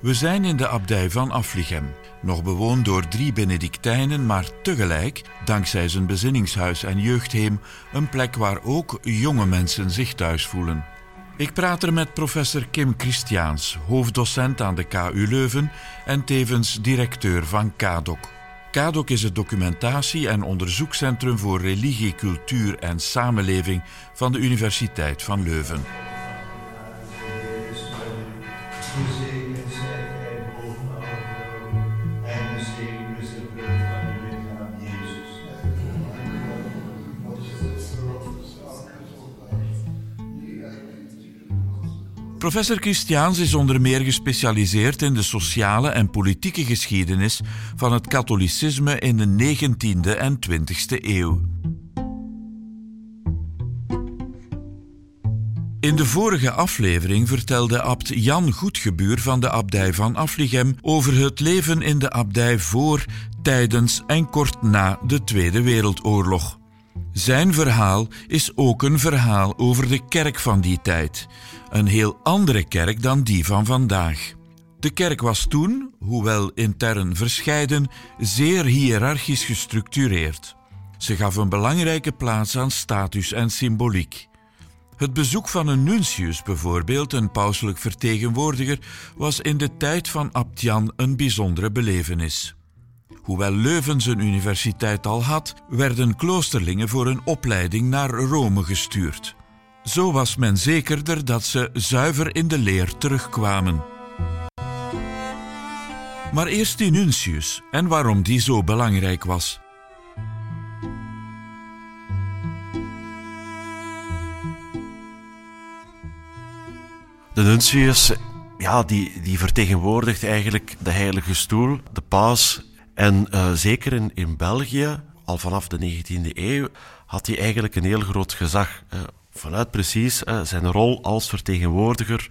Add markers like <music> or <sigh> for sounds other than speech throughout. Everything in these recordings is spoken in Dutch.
We zijn in de abdij van Aflichem, nog bewoond door drie Benedictijnen, maar tegelijk, dankzij zijn bezinningshuis en jeugdheem, een plek waar ook jonge mensen zich thuis voelen. Ik praat er met professor Kim Christiaans, hoofddocent aan de KU Leuven en tevens directeur van KADOC. KADOC is het documentatie- en onderzoekscentrum voor religie, cultuur en samenleving van de Universiteit van Leuven. Professor Christiaans is onder meer gespecialiseerd in de sociale en politieke geschiedenis van het katholicisme in de 19e en 20e eeuw. In de vorige aflevering vertelde abt Jan Goedgebuur van de abdij van Afligem over het leven in de abdij voor, tijdens en kort na de Tweede Wereldoorlog. Zijn verhaal is ook een verhaal over de kerk van die tijd. Een heel andere kerk dan die van vandaag. De kerk was toen, hoewel intern verscheiden, zeer hiërarchisch gestructureerd. Ze gaf een belangrijke plaats aan status en symboliek. Het bezoek van een nuntius, bijvoorbeeld een pauselijk vertegenwoordiger, was in de tijd van Abt Jan een bijzondere belevenis. Hoewel Leuven zijn universiteit al had, werden kloosterlingen voor een opleiding naar Rome gestuurd. Zo was men zekerder dat ze zuiver in de leer terugkwamen. Maar eerst die nuntius en waarom die zo belangrijk was. De nuntius, ja, die, die vertegenwoordigt eigenlijk de heilige stoel, de paus. En uh, zeker in, in België, al vanaf de 19e eeuw, had hij eigenlijk een heel groot gezag. Uh, vanuit precies zijn rol als vertegenwoordiger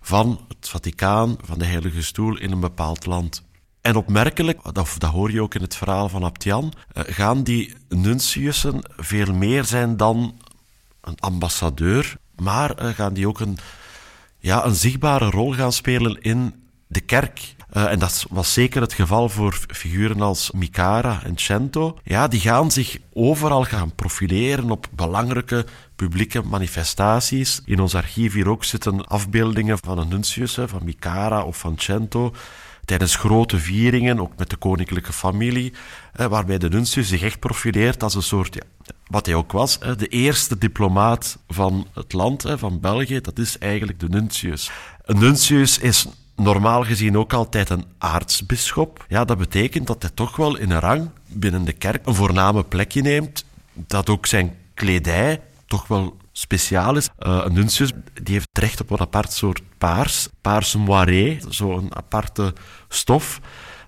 van het Vaticaan, van de heilige stoel in een bepaald land. En opmerkelijk, dat, dat hoor je ook in het verhaal van Abtian, gaan die nuntiussen veel meer zijn dan een ambassadeur, maar gaan die ook een ja, een zichtbare rol gaan spelen in de kerk. Uh, en dat was zeker het geval voor figuren als Mikara en Cento. Ja, die gaan zich overal gaan profileren op belangrijke publieke manifestaties. In ons archief hier ook zitten afbeeldingen van een nuntius, van Mikara of van Cento. Tijdens grote vieringen, ook met de koninklijke familie, eh, waarbij de nuntius zich echt profileert als een soort, ja, wat hij ook was, de eerste diplomaat van het land, van België, dat is eigenlijk de nuntius. Een nuntius is normaal gezien ook altijd een aartsbisschop. Ja, dat betekent dat hij toch wel in een rang binnen de kerk een voorname plekje neemt, dat ook zijn kledij toch wel speciaal is. Uh, een nuntius die heeft recht op een apart soort paars, paars moiré, zo'n aparte stof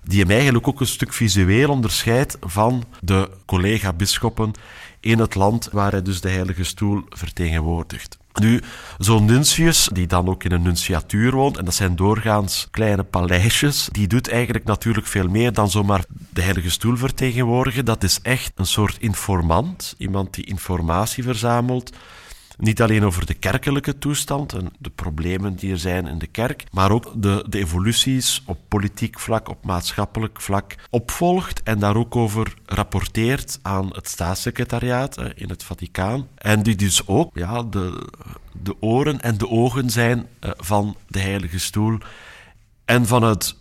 die hem eigenlijk ook een stuk visueel onderscheidt van de collega-bisschoppen in het land waar hij dus de Heilige Stoel vertegenwoordigt. Nu, zo'n nuntius, die dan ook in een nunciatuur woont, en dat zijn doorgaans kleine paleisjes, die doet eigenlijk natuurlijk veel meer dan zomaar de Heilige Stoel vertegenwoordigen. Dat is echt een soort informant, iemand die informatie verzamelt niet alleen over de kerkelijke toestand en de problemen die er zijn in de kerk, maar ook de, de evoluties op politiek vlak, op maatschappelijk vlak opvolgt en daar ook over rapporteert aan het staatssecretariaat in het Vaticaan. En die dus ook ja, de, de oren en de ogen zijn eh, van de Heilige Stoel. En vanuit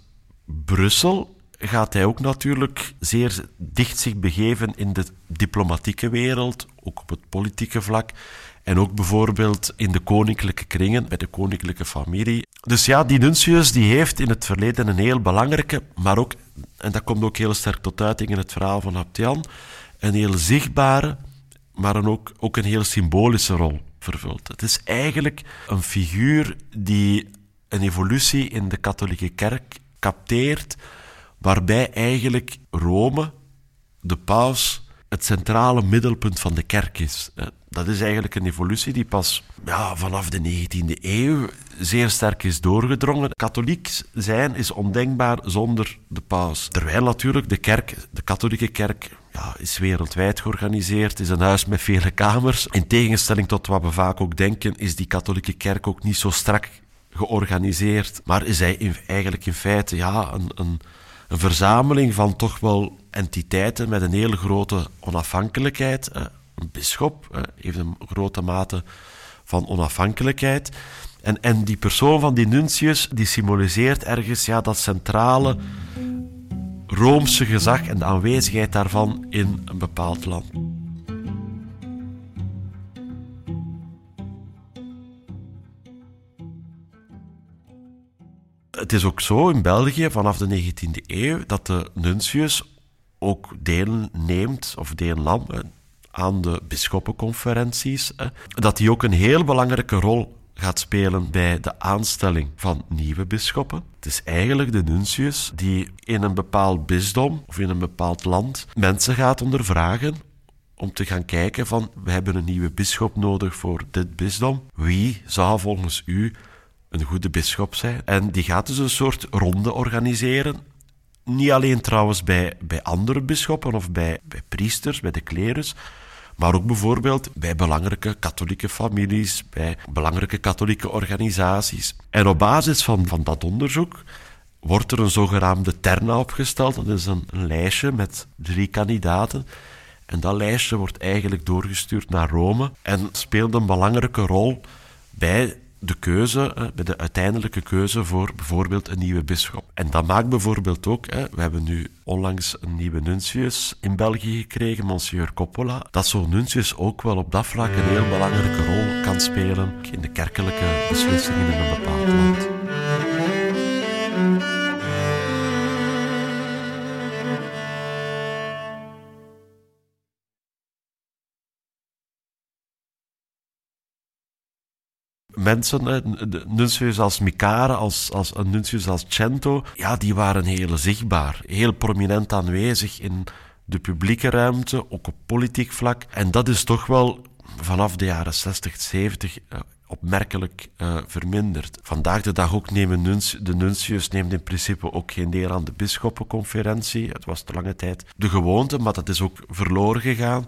Brussel gaat hij ook natuurlijk zeer dicht zich begeven in de diplomatieke wereld, ook op het politieke vlak. En ook bijvoorbeeld in de koninklijke kringen, bij de koninklijke familie. Dus ja, die nuntius die heeft in het verleden een heel belangrijke, maar ook, en dat komt ook heel sterk tot uiting in het verhaal van Abtian, een heel zichtbare, maar een ook, ook een heel symbolische rol vervult. Het is eigenlijk een figuur die een evolutie in de katholieke kerk capteert, waarbij eigenlijk Rome, de paus, het centrale middelpunt van de kerk is. Dat is eigenlijk een evolutie die pas ja, vanaf de 19e eeuw zeer sterk is doorgedrongen. Katholiek zijn is ondenkbaar zonder de paus. Terwijl natuurlijk de kerk, de katholieke kerk, ja, is wereldwijd georganiseerd, is een huis met vele kamers. In tegenstelling tot wat we vaak ook denken, is die katholieke kerk ook niet zo strak georganiseerd, maar is hij eigenlijk in feite ja, een, een, een, verzameling van toch wel entiteiten met een hele grote onafhankelijkheid. Een bisschop heeft een grote mate van onafhankelijkheid. En, en die persoon van die nuntius, die symboliseert ergens ja, dat centrale Roomse gezag en de aanwezigheid daarvan in een bepaald land. Het is ook zo in België vanaf de 19e eeuw dat de nuntius ook deel neemt of deel nam aan de bisschoppenconferenties. Dat hij ook een heel belangrijke rol gaat spelen bij de aanstelling van nieuwe bisschoppen. Het is eigenlijk de nuntius die in een bepaald bisdom of in een bepaald land mensen gaat ondervragen om te gaan kijken van we hebben een nieuwe bisschop nodig voor dit bisdom. Wie zou volgens u een goede bisschop zijn? En die gaat dus een soort ronde organiseren. Niet alleen trouwens bij, bij andere bisschoppen of bij, bij priesters, bij de klerus, maar ook bijvoorbeeld bij belangrijke katholieke families, bij belangrijke katholieke organisaties. En op basis van, van dat onderzoek wordt er een zogenaamde terna opgesteld. Dat is een, een lijstje met drie kandidaten. En dat lijstje wordt eigenlijk doorgestuurd naar Rome en speelt een belangrijke rol bij de keuze, bij de uiteindelijke keuze voor bijvoorbeeld een nieuwe bisschop. En dat maakt bijvoorbeeld ook, we hebben nu onlangs een nieuwe nuntius in België gekregen, Monsieur Coppola, dat zo'n nuntius ook wel op dat vlak een heel belangrijke rol kan spelen in de kerkelijke beslissingen in een bepaald land. Mensen, de nuncius als Mikare, als, als een nuncius als Cento, ja, die waren heel zichtbaar, heel prominent aanwezig in de publieke ruimte, ook op politiek vlak. En dat is toch wel vanaf de jaren 60, 70 uh, opmerkelijk uh, verminderd. Vandaag de dag ook nemen de nuncius neemt in principe ook geen deel aan de bisschoppenconferentie. Het was te lange tijd de gewoonte, maar dat is ook verloren gegaan.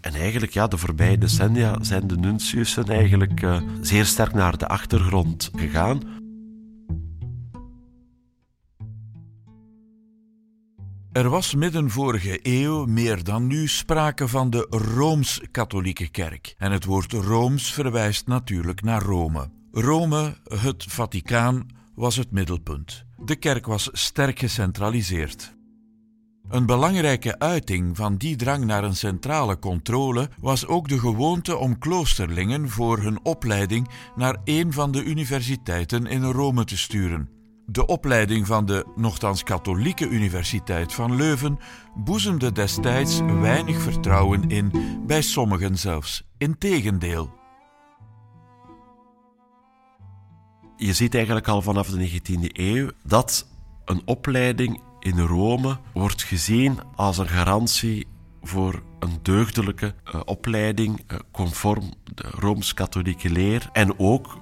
En eigenlijk, ja, de voorbije decennia zijn de nunciussen eigenlijk uh, zeer sterk naar de achtergrond gegaan. Er was midden vorige eeuw meer dan nu sprake van de Rooms-Katholieke Kerk. En het woord Rooms verwijst natuurlijk naar Rome. Rome, het Vaticaan, was het middelpunt. De kerk was sterk gecentraliseerd. Een belangrijke uiting van die drang naar een centrale controle was ook de gewoonte om kloosterlingen voor hun opleiding naar een van de universiteiten in Rome te sturen. De opleiding van de nogthans katholieke Universiteit van Leuven boezemde destijds weinig vertrouwen in, bij sommigen zelfs. Integendeel. Je ziet eigenlijk al vanaf de 19e eeuw dat een opleiding in Rome wordt gezien als een garantie voor een deugdelijke uh, opleiding uh, conform de Rooms-Katholieke leer. En ook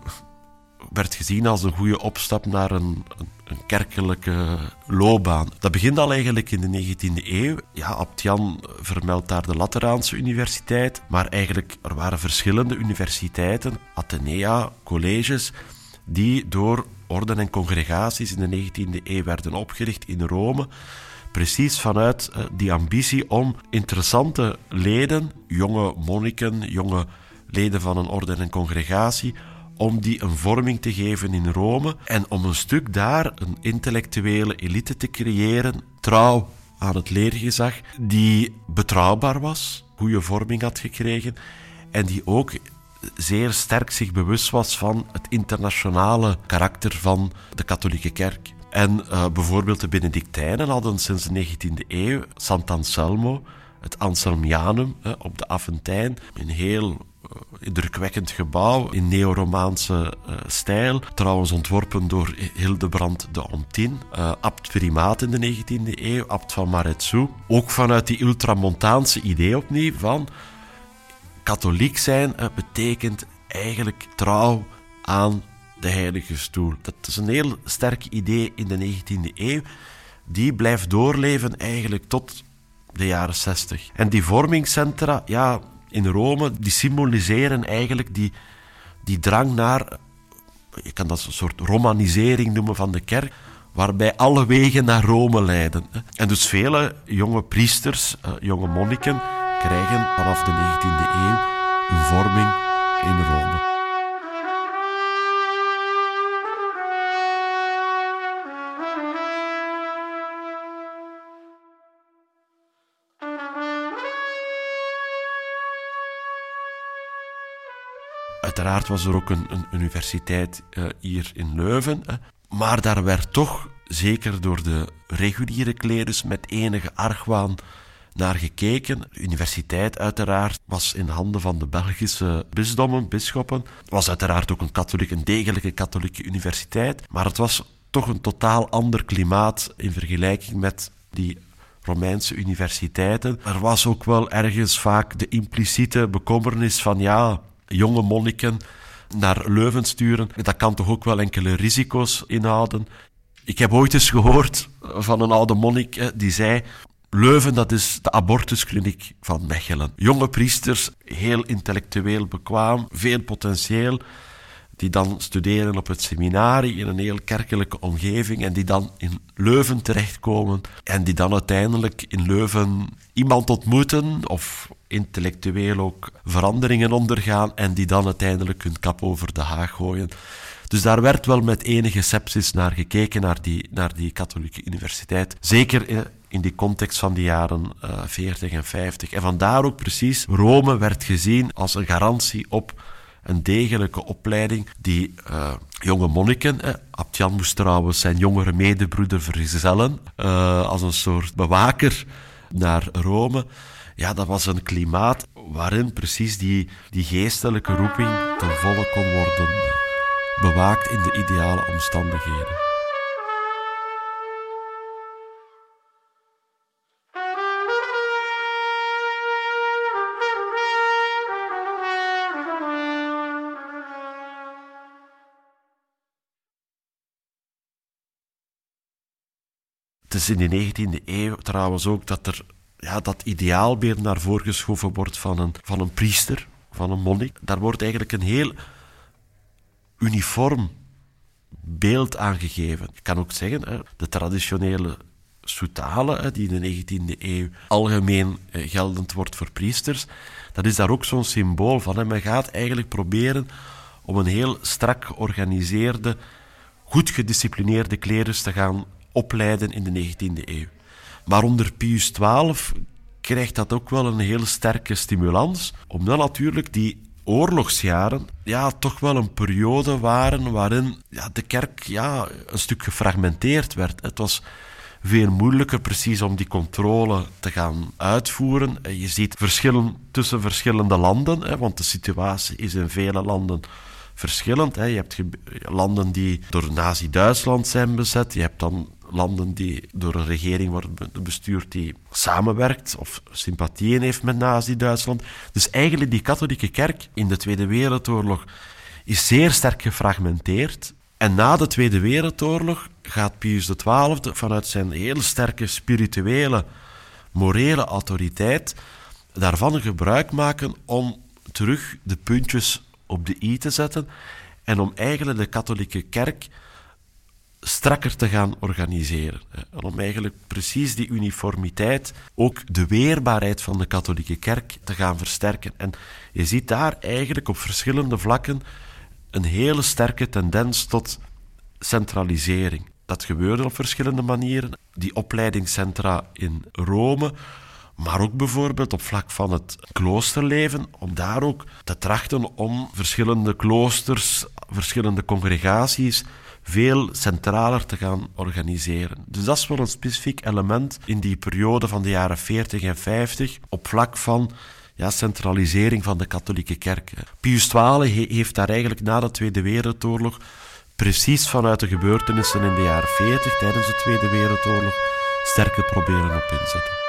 werd gezien als een goede opstap naar een, een, kerkelijke loopbaan. Dat begint al eigenlijk in de 19e eeuw. Ja, Abt Jan vermeldt daar de Lateraanse Universiteit, maar eigenlijk er waren verschillende universiteiten, Athenea, colleges, die door orden en congregaties in de 19e eeuw werden opgericht in Rome. Precies vanuit eh, die ambitie om interessante leden, jonge monniken, jonge leden van een orde en congregatie, om die een vorming te geven in Rome en om een stuk daar een intellectuele elite te creëren, trouw aan het leergezag, die betrouwbaar was, goede vorming had gekregen en die ook zeer sterk zich bewust was van het internationale karakter van de katholieke kerk. En uh, bijvoorbeeld de Benedictijnen hadden sinds de 19e eeuw Sant'Anselmo, het Anselmianum op de Aventijn, een heel indrukwekkend gebouw in neo-Romaanse stijl. Trouwens ontworpen door Hildebrand de Ontin, abt primaat in de 19e eeuw, abt van Maretsu. Ook vanuit die ultramontaanse idee opnieuw van katholiek zijn uh, betekent eigenlijk trouw aan de heilige stoel. Dat is een heel sterk idee in de 19e eeuw. Die blijft doorleven eigenlijk tot de jaren 60. En die vormingscentra, ja, in Rome, die symboliseren eigenlijk die, die drang naar je kan dat een soort romanisering noemen van de kerk, waarbij alle wegen naar Rome leiden. En dus vele jonge priesters, eh, jonge monniken, krijgen vanaf de 19e eeuw een vorming in Rome. Uiteraard was er ook een, een universiteit uh, hier in Leuven. Hè. Maar daar werd toch, zeker door de reguliere klerus, met enige argwaan naar gekeken. De universiteit uiteraard was in handen van de Belgische bisdommen, bisschoppen. Het was uiteraard ook een katholieke, een degelijke katholieke universiteit. Maar het was toch een totaal ander klimaat in vergelijking met die Romeinse universiteiten. Er was ook wel ergens vaak de impliciete bekommernis van ja, jonge monniken naar Leuven sturen. Dat kan toch ook wel enkele risico's inhouden. Ik heb ooit eens gehoord van een oude monnik die zei: Leuven, dat is de abortuskliniek van Mechelen. Jonge priesters, heel intellectueel bekwaam, veel potentieel, die dan studeren op het seminarie in een heel kerkelijke omgeving en die dan in Leuven terechtkomen en die dan uiteindelijk in Leuven iemand ontmoeten of intellectueel ook veranderingen ondergaan en die dan uiteindelijk hun kap over de haag gooien. Dus daar werd wel met enige sepsis naar gekeken, naar die, naar die katholieke universiteit. Zeker in die context van de jaren uh, eh, 40 en 50. En vandaar ook precies, Rome werd gezien als een garantie op een degelijke opleiding die uh, jonge monniken, eh, Abtjan moest trouwens zijn jongere medebroeder vergezellen, uh, als een soort bewaker naar Rome. Ja, dat was een klimaat waarin precies die, die geestelijke roeping ten volle kon worden bewaakt in de ideale omstandigheden. Het is in de 19e eeuw trouwens ook dat er ja, dat ideaalbeeld naar voren geschoven wordt van een, van een priester, van een monnik. Daar wordt eigenlijk een heel uniform beeld aangegeven. Ik kan ook zeggen, de traditionele soutale, die in de 19e eeuw algemeen eh, geldend wordt voor priesters, dat is daar ook zo'n symbool van. Men gaat eigenlijk proberen om een heel strak georganiseerde, goed gedisciplineerde klerus te gaan opleiden in de 19e eeuw. Maar onder Pius XII krijgt dat ook wel een heel sterke stimulans, omdat natuurlijk die oorlogsjaren ja, toch wel een periode waren waarin ja, de kerk ja, een stuk gefragmenteerd werd. Het was veel moeilijker precies om die controle te gaan uitvoeren. Je ziet verschillen tussen verschillende landen, want de situatie is in vele landen verschillend. Je hebt landen die door Nazi-Duitsland zijn bezet. Je hebt dan landen die door een regering worden bestuurd die samenwerkt of sympathieën heeft met Nazi-Duitsland. Dus eigenlijk die katholieke kerk in de Tweede Wereldoorlog is zeer sterk gefragmenteerd. En na de Tweede Wereldoorlog gaat Pius XII vanuit zijn heel sterke spirituele, morele autoriteit daarvan gebruik maken om terug de puntjes op de i te zetten en om eigenlijk de katholieke kerk strakker te gaan organiseren. En om eigenlijk precies die uniformiteit, ook de weerbaarheid van de katholieke kerk te gaan versterken. En je ziet daar eigenlijk op verschillende vlakken een hele sterke tendens tot centralisering. Dat gebeurde op verschillende manieren. Die opleidingscentra in Rome, maar ook bijvoorbeeld op vlak van het kloosterleven, om daar ook te trachten om verschillende kloosters, verschillende congregaties veel centraler te gaan organiseren. Dus dat is wel een specifiek element in die periode van de jaren 40 en 50 op vlak van ja, centralisering van de katholieke kerk. Pius XII heeft daar eigenlijk na de Tweede Wereldoorlog precies vanuit de gebeurtenissen in de jaren 40 tijdens de Tweede Wereldoorlog sterker proberen op inzetten.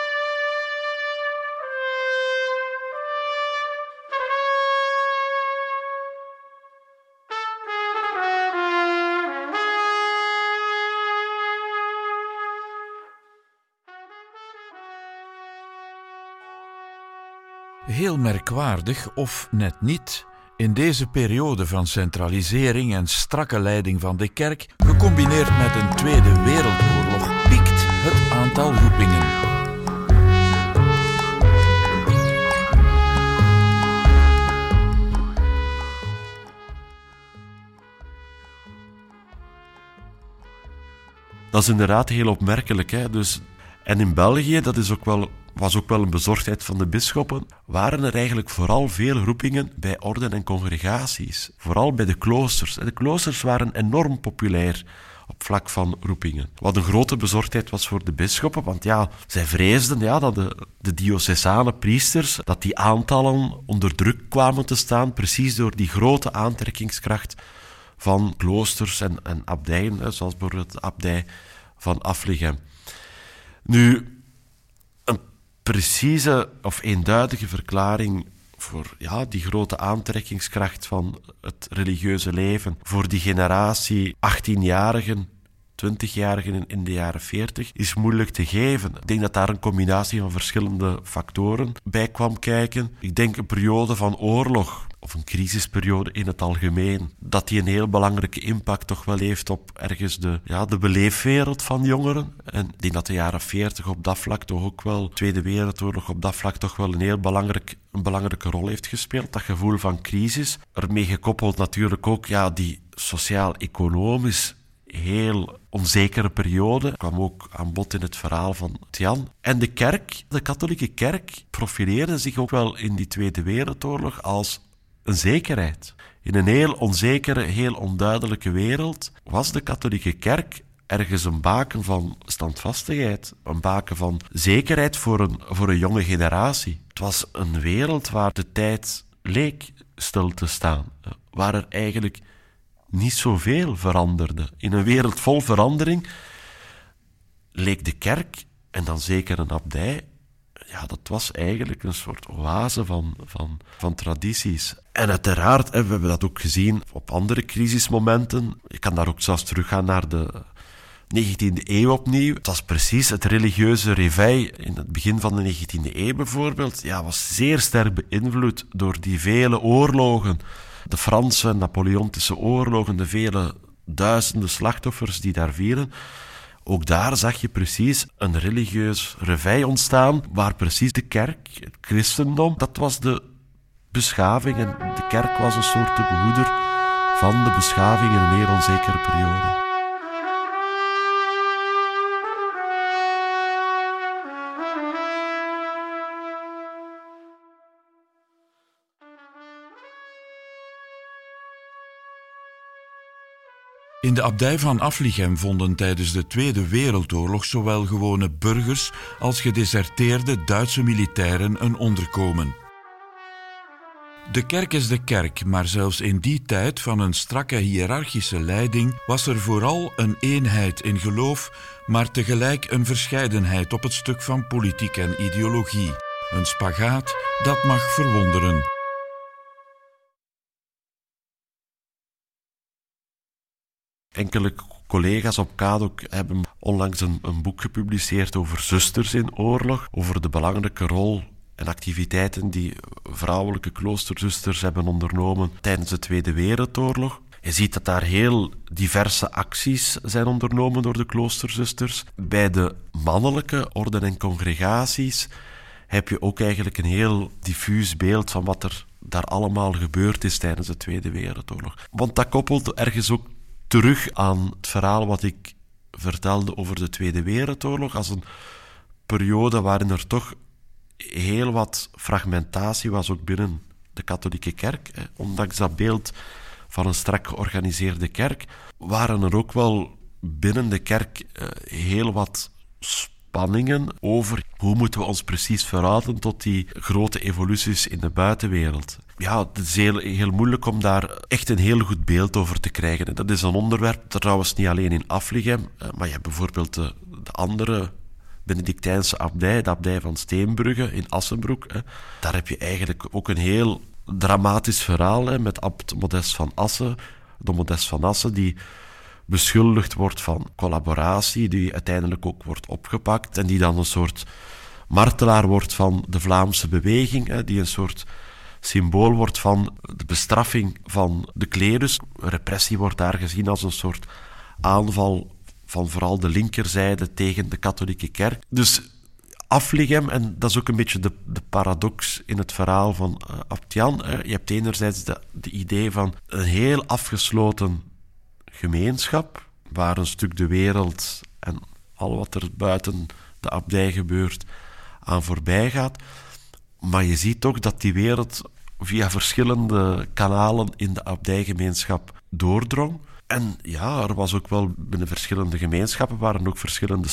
Heel merkwaardig, of net niet, In deze periode van centralisering en strakke leiding van de kerk, gecombineerd met een Tweede Wereldoorlog, piekt het aantal roepingen. Dat is inderdaad heel opmerkelijk. Hè? Dus, en in België, dat is ook wel, was ook wel een bezorgdheid van de bisschoppen, waren er eigenlijk vooral veel roepingen bij orden en congregaties. Vooral bij de kloosters. De kloosters waren enorm populair op vlak van roepingen. Wat een grote bezorgdheid was voor de bisschoppen, want ja, zij vreesden ja, dat de, de diocesane priesters, dat die aantallen onder druk kwamen te staan, precies door die grote aantrekkingskracht van kloosters en, en abdijen, zoals bijvoorbeeld de abdij van Afligem. Nu, precieze of eenduidige verklaring voor ja, die grote aantrekkingskracht van het religieuze leven, voor die generatie 18-jarigen 20-jarigen in de jaren 40 is moeilijk te geven. Ik denk dat daar een combinatie van verschillende factoren bij kwam kijken. Ik denk een periode van oorlog of een crisisperiode in het algemeen, dat die een heel belangrijke impact toch wel heeft op ergens de, ja, de beleefwereld van jongeren. En ik denk dat de jaren 40 op dat vlak toch ook wel, Tweede Wereldoorlog op dat vlak toch wel een heel belangrijk, een belangrijke rol heeft gespeeld. Dat gevoel van crisis. Ermee gekoppeld natuurlijk ook ja, die sociaal-economisch heel onzekere periode. kwam ook aan bod in het verhaal van Jan. En de kerk, de katholieke kerk, profileerde zich ook wel in die Tweede Wereldoorlog als een zekerheid. In een heel onzekere, heel onduidelijke wereld was de katholieke kerk ergens een baken van standvastigheid, een baken van zekerheid voor een, voor een jonge generatie. Het was een wereld waar de tijd leek stil te staan, waar er eigenlijk niet zoveel veranderde. In een wereld vol verandering leek de kerk, en dan zeker een abdij, ja, dat was eigenlijk een soort oase van, van, van tradities. En uiteraard, we hebben dat ook gezien op andere crisismomenten. Je kan daar ook zelfs teruggaan naar de 19e eeuw opnieuw. Het was precies het religieuze réveil in het begin van de 19e eeuw bijvoorbeeld. Ja, was zeer sterk beïnvloed door die vele oorlogen de Franse Napoleontische oorlogen, de vele duizenden slachtoffers die daar vielen. Ook daar zag je precies een religieus revij ontstaan, waar precies de kerk, het christendom, dat was de beschaving en de kerk was een soort de behoeder van de beschaving in een heel onzekere periode. De abdij van Aflichem vonden tijdens de Tweede Wereldoorlog zowel gewone burgers als gedeserteerde Duitse militairen een onderkomen. De kerk is de kerk, maar zelfs in die tijd van een strakke hiërarchische leiding was er vooral een eenheid in geloof, maar tegelijk een verscheidenheid op het stuk van politiek en ideologie. Een spagaat dat mag verwonderen. Enkele collega's op KADOK hebben onlangs een, een, boek gepubliceerd over zusters in oorlog, over de belangrijke rol en activiteiten die vrouwelijke kloosterzusters hebben ondernomen tijdens de Tweede Wereldoorlog. Je ziet dat daar heel diverse acties zijn ondernomen door de kloosterzusters. Bij de mannelijke orden en congregaties heb je ook eigenlijk een heel diffuus beeld van wat er daar allemaal gebeurd is tijdens de Tweede Wereldoorlog. Want dat koppelt ergens ook terug aan het verhaal wat ik vertelde over de Tweede Wereldoorlog als een periode waarin er toch heel wat fragmentatie was ook binnen de katholieke kerk. Ondanks dat beeld van een strak georganiseerde kerk waren er ook wel binnen de kerk eh, heel wat spanningen over hoe moeten we ons precies verhouden tot die grote evoluties in de buitenwereld ja, het is heel, moeilijk om daar echt een heel goed beeld over te krijgen. Dat is een onderwerp, trouwens niet alleen in Afligem, eh, maar je hebt bijvoorbeeld de, de andere Benedictijnse abdij, de abdij van Steenbrugge in Assenbroek. Daar heb je eigenlijk ook een heel dramatisch verhaal met abt Modest van Assen. De Modest van Assen die beschuldigd wordt van collaboratie, die uiteindelijk ook wordt opgepakt en die dan een soort martelaar wordt van de Vlaamse beweging, die een soort symbool wordt van de bestraffing van de klerus. Repressie wordt daar gezien als een soort aanval van vooral de linkerzijde tegen de katholieke kerk. Dus Afligem, en dat is ook een beetje de, de paradox in het verhaal van uh, Abt Jan. je hebt enerzijds de idee van een heel afgesloten gemeenschap, waar een stuk de wereld en al wat er buiten de abdij gebeurt aan voorbij gaat. Maar je ziet toch dat die wereld via verschillende kanalen in de abdijgemeenschap doordrong. En ja, er was ook wel binnen verschillende gemeenschappen waren ook verschillende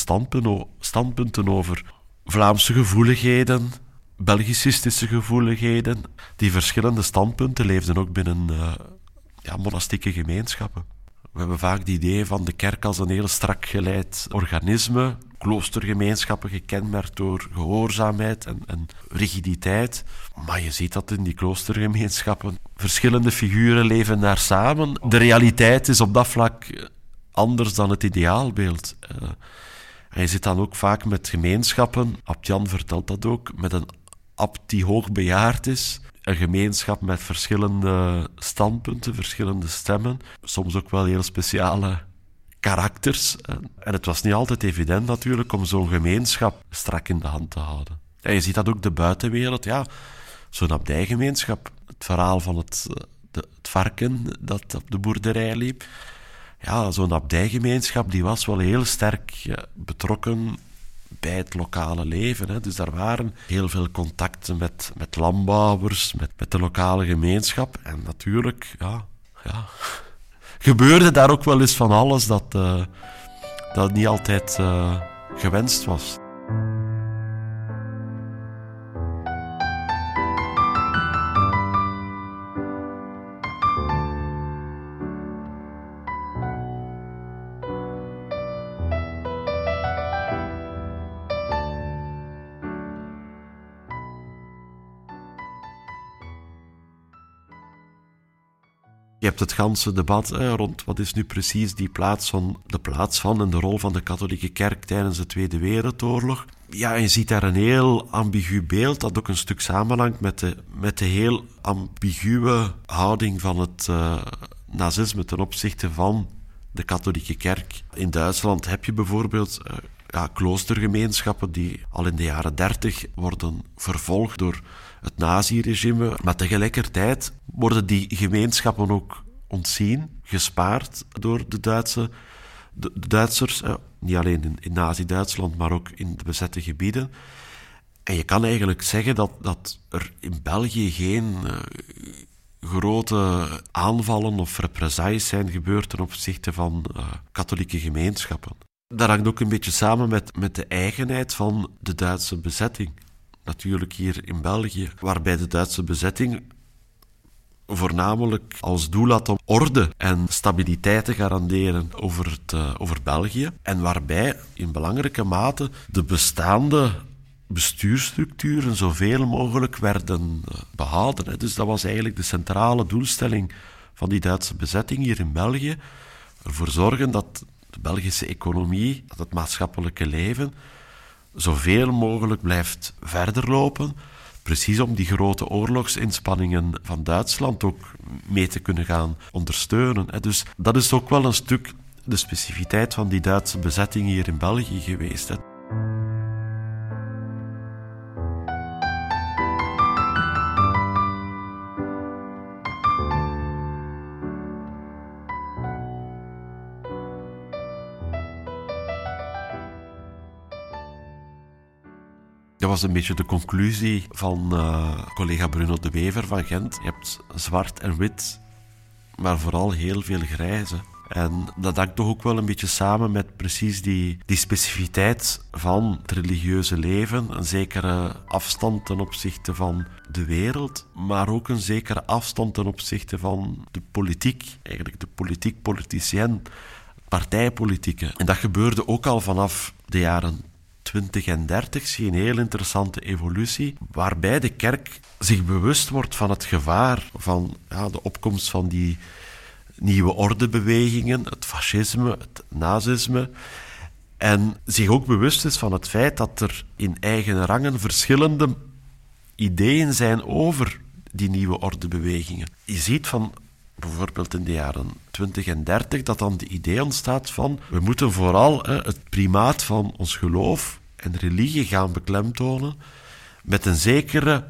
standpunten, over Vlaamse gevoeligheden, Belgicistische gevoeligheden. Die verschillende standpunten leefden ook binnen uh, ja, monastieke gemeenschappen. We hebben vaak het idee van de kerk als een heel strak geleid organisme, kloostergemeenschappen gekenmerkt door gehoorzaamheid en, en, rigiditeit. Maar je ziet dat in die kloostergemeenschappen verschillende figuren leven daar samen. De realiteit is op dat vlak anders dan het ideaalbeeld. En je zit dan ook vaak met gemeenschappen, Abt Jan vertelt dat ook, met een abt die hoogbejaard is, een gemeenschap met verschillende standpunten, verschillende stemmen, soms ook wel heel speciale karakters. En het was niet altijd evident natuurlijk om zo'n gemeenschap strak in de hand te houden. En je ziet dat ook de buitenwereld, ja, zo'n abdijgemeenschap, het verhaal van het, de, het varken dat op de boerderij liep, ja, zo'n abdijgemeenschap die was wel heel sterk betrokken bij het lokale leven. Hè. Dus daar waren heel veel contacten met, met landbouwers, met, met de lokale gemeenschap. En natuurlijk, ja, ja, <laughs> gebeurde daar ook wel eens van alles dat, uh, dat niet altijd uh, gewenst was. Je hebt het ganse debat rond wat is nu precies die plaats van, de plaats van en de rol van de katholieke kerk tijdens de Tweede Wereldoorlog. Ja, je ziet daar een heel ambigu beeld dat ook een stuk samenhangt met de, met de heel ambiguë houding van het uh, nazisme ten opzichte van de katholieke kerk. In Duitsland heb je bijvoorbeeld uh, ja, kloostergemeenschappen die al in de jaren dertig worden vervolgd door het naziregime. Maar tegelijkertijd worden die gemeenschappen ook ontzien, gespaard door de, Duitse, de, Duitsers. Eh, niet alleen in, in Nazi-Duitsland, maar ook in de bezette gebieden. En je kan eigenlijk zeggen dat, dat er in België geen uh, grote aanvallen of represailles zijn gebeurd ten opzichte van uh, katholieke gemeenschappen. Dat hangt ook een beetje samen met, met de eigenheid van de Duitse bezetting natuurlijk hier in België, waarbij de Duitse bezetting voornamelijk als doel had om orde en stabiliteit te garanderen over, het, uh, over België. En waarbij in belangrijke mate de bestaande bestuurstructuren zoveel mogelijk werden uh, behouden. Dus dat was eigenlijk de centrale doelstelling van die Duitse bezetting hier in België. Ervoor zorgen dat de Belgische economie, dat het maatschappelijke leven zoveel mogelijk blijft verder lopen. Precies om die grote oorlogsinspanningen van Duitsland ook mee te kunnen gaan ondersteunen. Dus dat is ook wel een stuk de specificiteit van die Duitse bezetting hier in België geweest. Dat was een beetje de conclusie van uh, collega Bruno de Wever van Gent. Je hebt zwart en wit, maar vooral heel veel grijze. En dat hangt toch ook wel een beetje samen met precies die, die specificiteit van het religieuze leven. Een zekere afstand ten opzichte van de wereld, maar ook een zekere afstand ten opzichte van de politiek. Eigenlijk de politiek-politicien, partijpolitieke. En dat gebeurde ook al vanaf de jaren 20 en 30 zie je een heel interessante evolutie, waarbij de kerk zich bewust wordt van het gevaar van ja, de opkomst van die nieuwe ordebewegingen, het fascisme, het nazisme. En zich ook bewust is van het feit dat er in eigen rangen verschillende ideeën zijn over die nieuwe ordebewegingen. Je ziet van bijvoorbeeld in de jaren 20 en 30 dat dan de idee ontstaat van we moeten vooral hè, het primaat van ons geloof en religie gaan beklemtonen met een zekere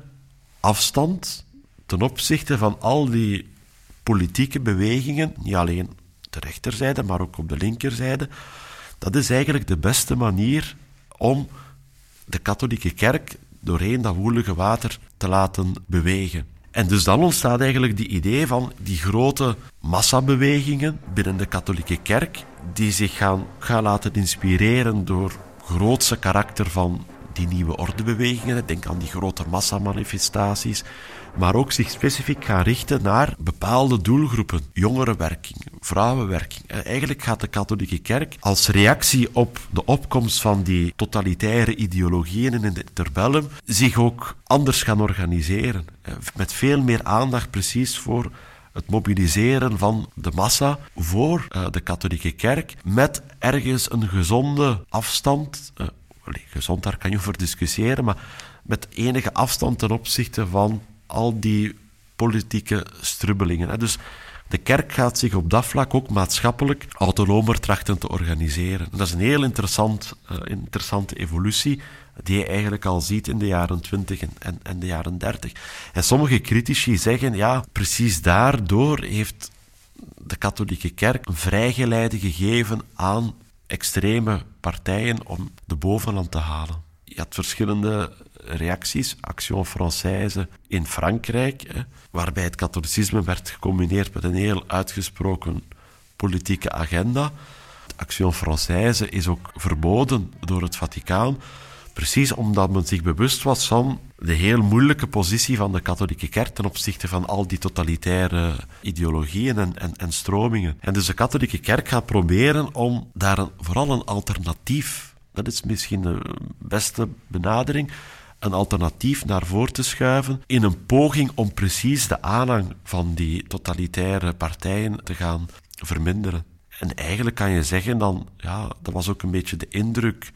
afstand ten opzichte van al die politieke bewegingen, niet alleen de rechterzijde, maar ook op de linkerzijde. Dat is eigenlijk de beste manier om de katholieke kerk doorheen dat woelige water te laten bewegen. En dus dan ontstaat eigenlijk die idee van die grote massabewegingen binnen de katholieke kerk, die zich gaan, gaan laten inspireren door grootse karakter van die nieuwe ordebewegingen. Denk aan die grote massamanifestaties. Maar ook zich specifiek gaan richten naar bepaalde doelgroepen. Jongerenwerking, vrouwenwerking. Eh, eigenlijk gaat de katholieke kerk als reactie op de opkomst van die totalitaire ideologieën in het interbellum zich ook anders gaan organiseren. Eh, met veel meer aandacht precies voor het mobiliseren van de massa voor uh, de katholieke kerk met ergens een gezonde afstand, gezond daar kan je over discussiëren, maar met enige afstand ten opzichte van al die politieke strubbelingen. Dus de kerk gaat zich op dat vlak ook maatschappelijk autonomer trachten te organiseren. Dat is een heel interessant, uh, interessante evolutie die je eigenlijk al ziet in de jaren 20 en, en, de jaren 30. En sommige critici zeggen, ja, precies daardoor heeft de katholieke kerk een vrijgeleide gegeven aan extreme partijen om de bovenland te halen. Je had verschillende reacties, Action Française in Frankrijk, hè, waarbij het katholicisme werd gecombineerd met een heel uitgesproken politieke agenda. Action Française is ook verboden door het Vaticaan, precies omdat men zich bewust was van de heel moeilijke positie van de katholieke kerk ten opzichte van al die totalitaire ideologieën en, en, en stromingen. En dus de katholieke kerk gaat proberen om daar een, vooral een alternatief, dat is misschien de beste benadering, een alternatief naar voren te schuiven in een poging om precies de aanhang van die totalitaire partijen te gaan verminderen. En eigenlijk kan je zeggen dan, ja, dat was ook een beetje de indruk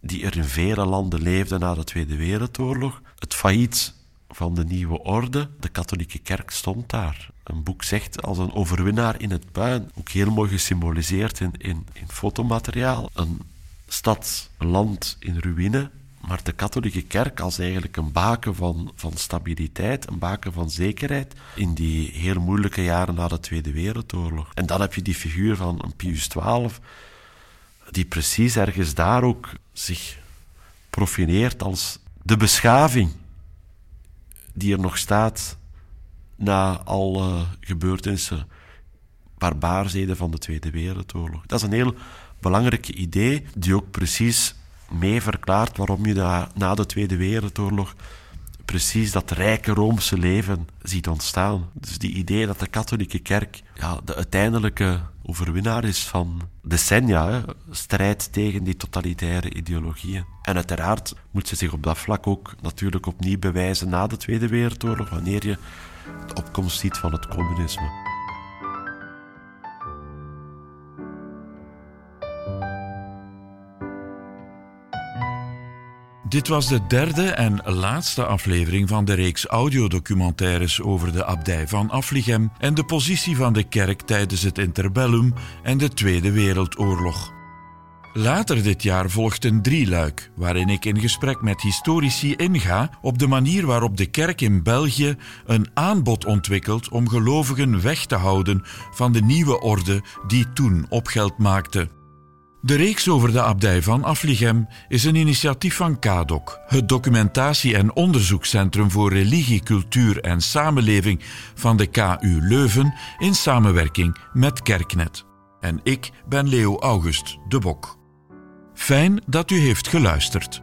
die er in vele landen leefde na de Tweede Wereldoorlog. Het failliet van de nieuwe orde, de katholieke kerk stond daar. Een boek zegt als een overwinnaar in het puin, ook heel mooi gesymboliseerd in, in, in fotomateriaal. Een stad, een land in ruïne, maar de katholieke kerk als eigenlijk een baken van, van stabiliteit, een baken van zekerheid in die heel moeilijke jaren na de Tweede Wereldoorlog. En dan heb je die figuur van Pius XII, die precies ergens daar ook zich profileert als de beschaving die er nog staat na alle gebeurtenissen, barbaarzeden van de Tweede Wereldoorlog. Dat is een heel belangrijk idee die ook precies mee verklaart waarom je na de Tweede Wereldoorlog precies dat rijke Roomse leven ziet ontstaan. Dus die idee dat de katholieke kerk ja, de uiteindelijke overwinnaar is van decennia, hè, strijd tegen die totalitaire ideologieën. En uiteraard moet ze zich op dat vlak ook natuurlijk opnieuw bewijzen na de Tweede Wereldoorlog, wanneer je de opkomst ziet van het communisme. Dit was de derde en laatste aflevering van de reeks audiodocumentaires over de abdij van Afligem en de positie van de kerk tijdens het interbellum en de Tweede Wereldoorlog. Later dit jaar volgt een drieluik, waarin ik in gesprek met historici inga op de manier waarop de kerk in België een aanbod ontwikkelt om gelovigen weg te houden van de nieuwe orde die toen opgeld maakte. De reeks over de abdij van Afligem is een initiatief van KADOC, het documentatie- en onderzoekscentrum voor religie, cultuur en samenleving van de KU Leuven in samenwerking met Kerknet. En ik ben Leo August de Bok. Fijn dat u heeft geluisterd.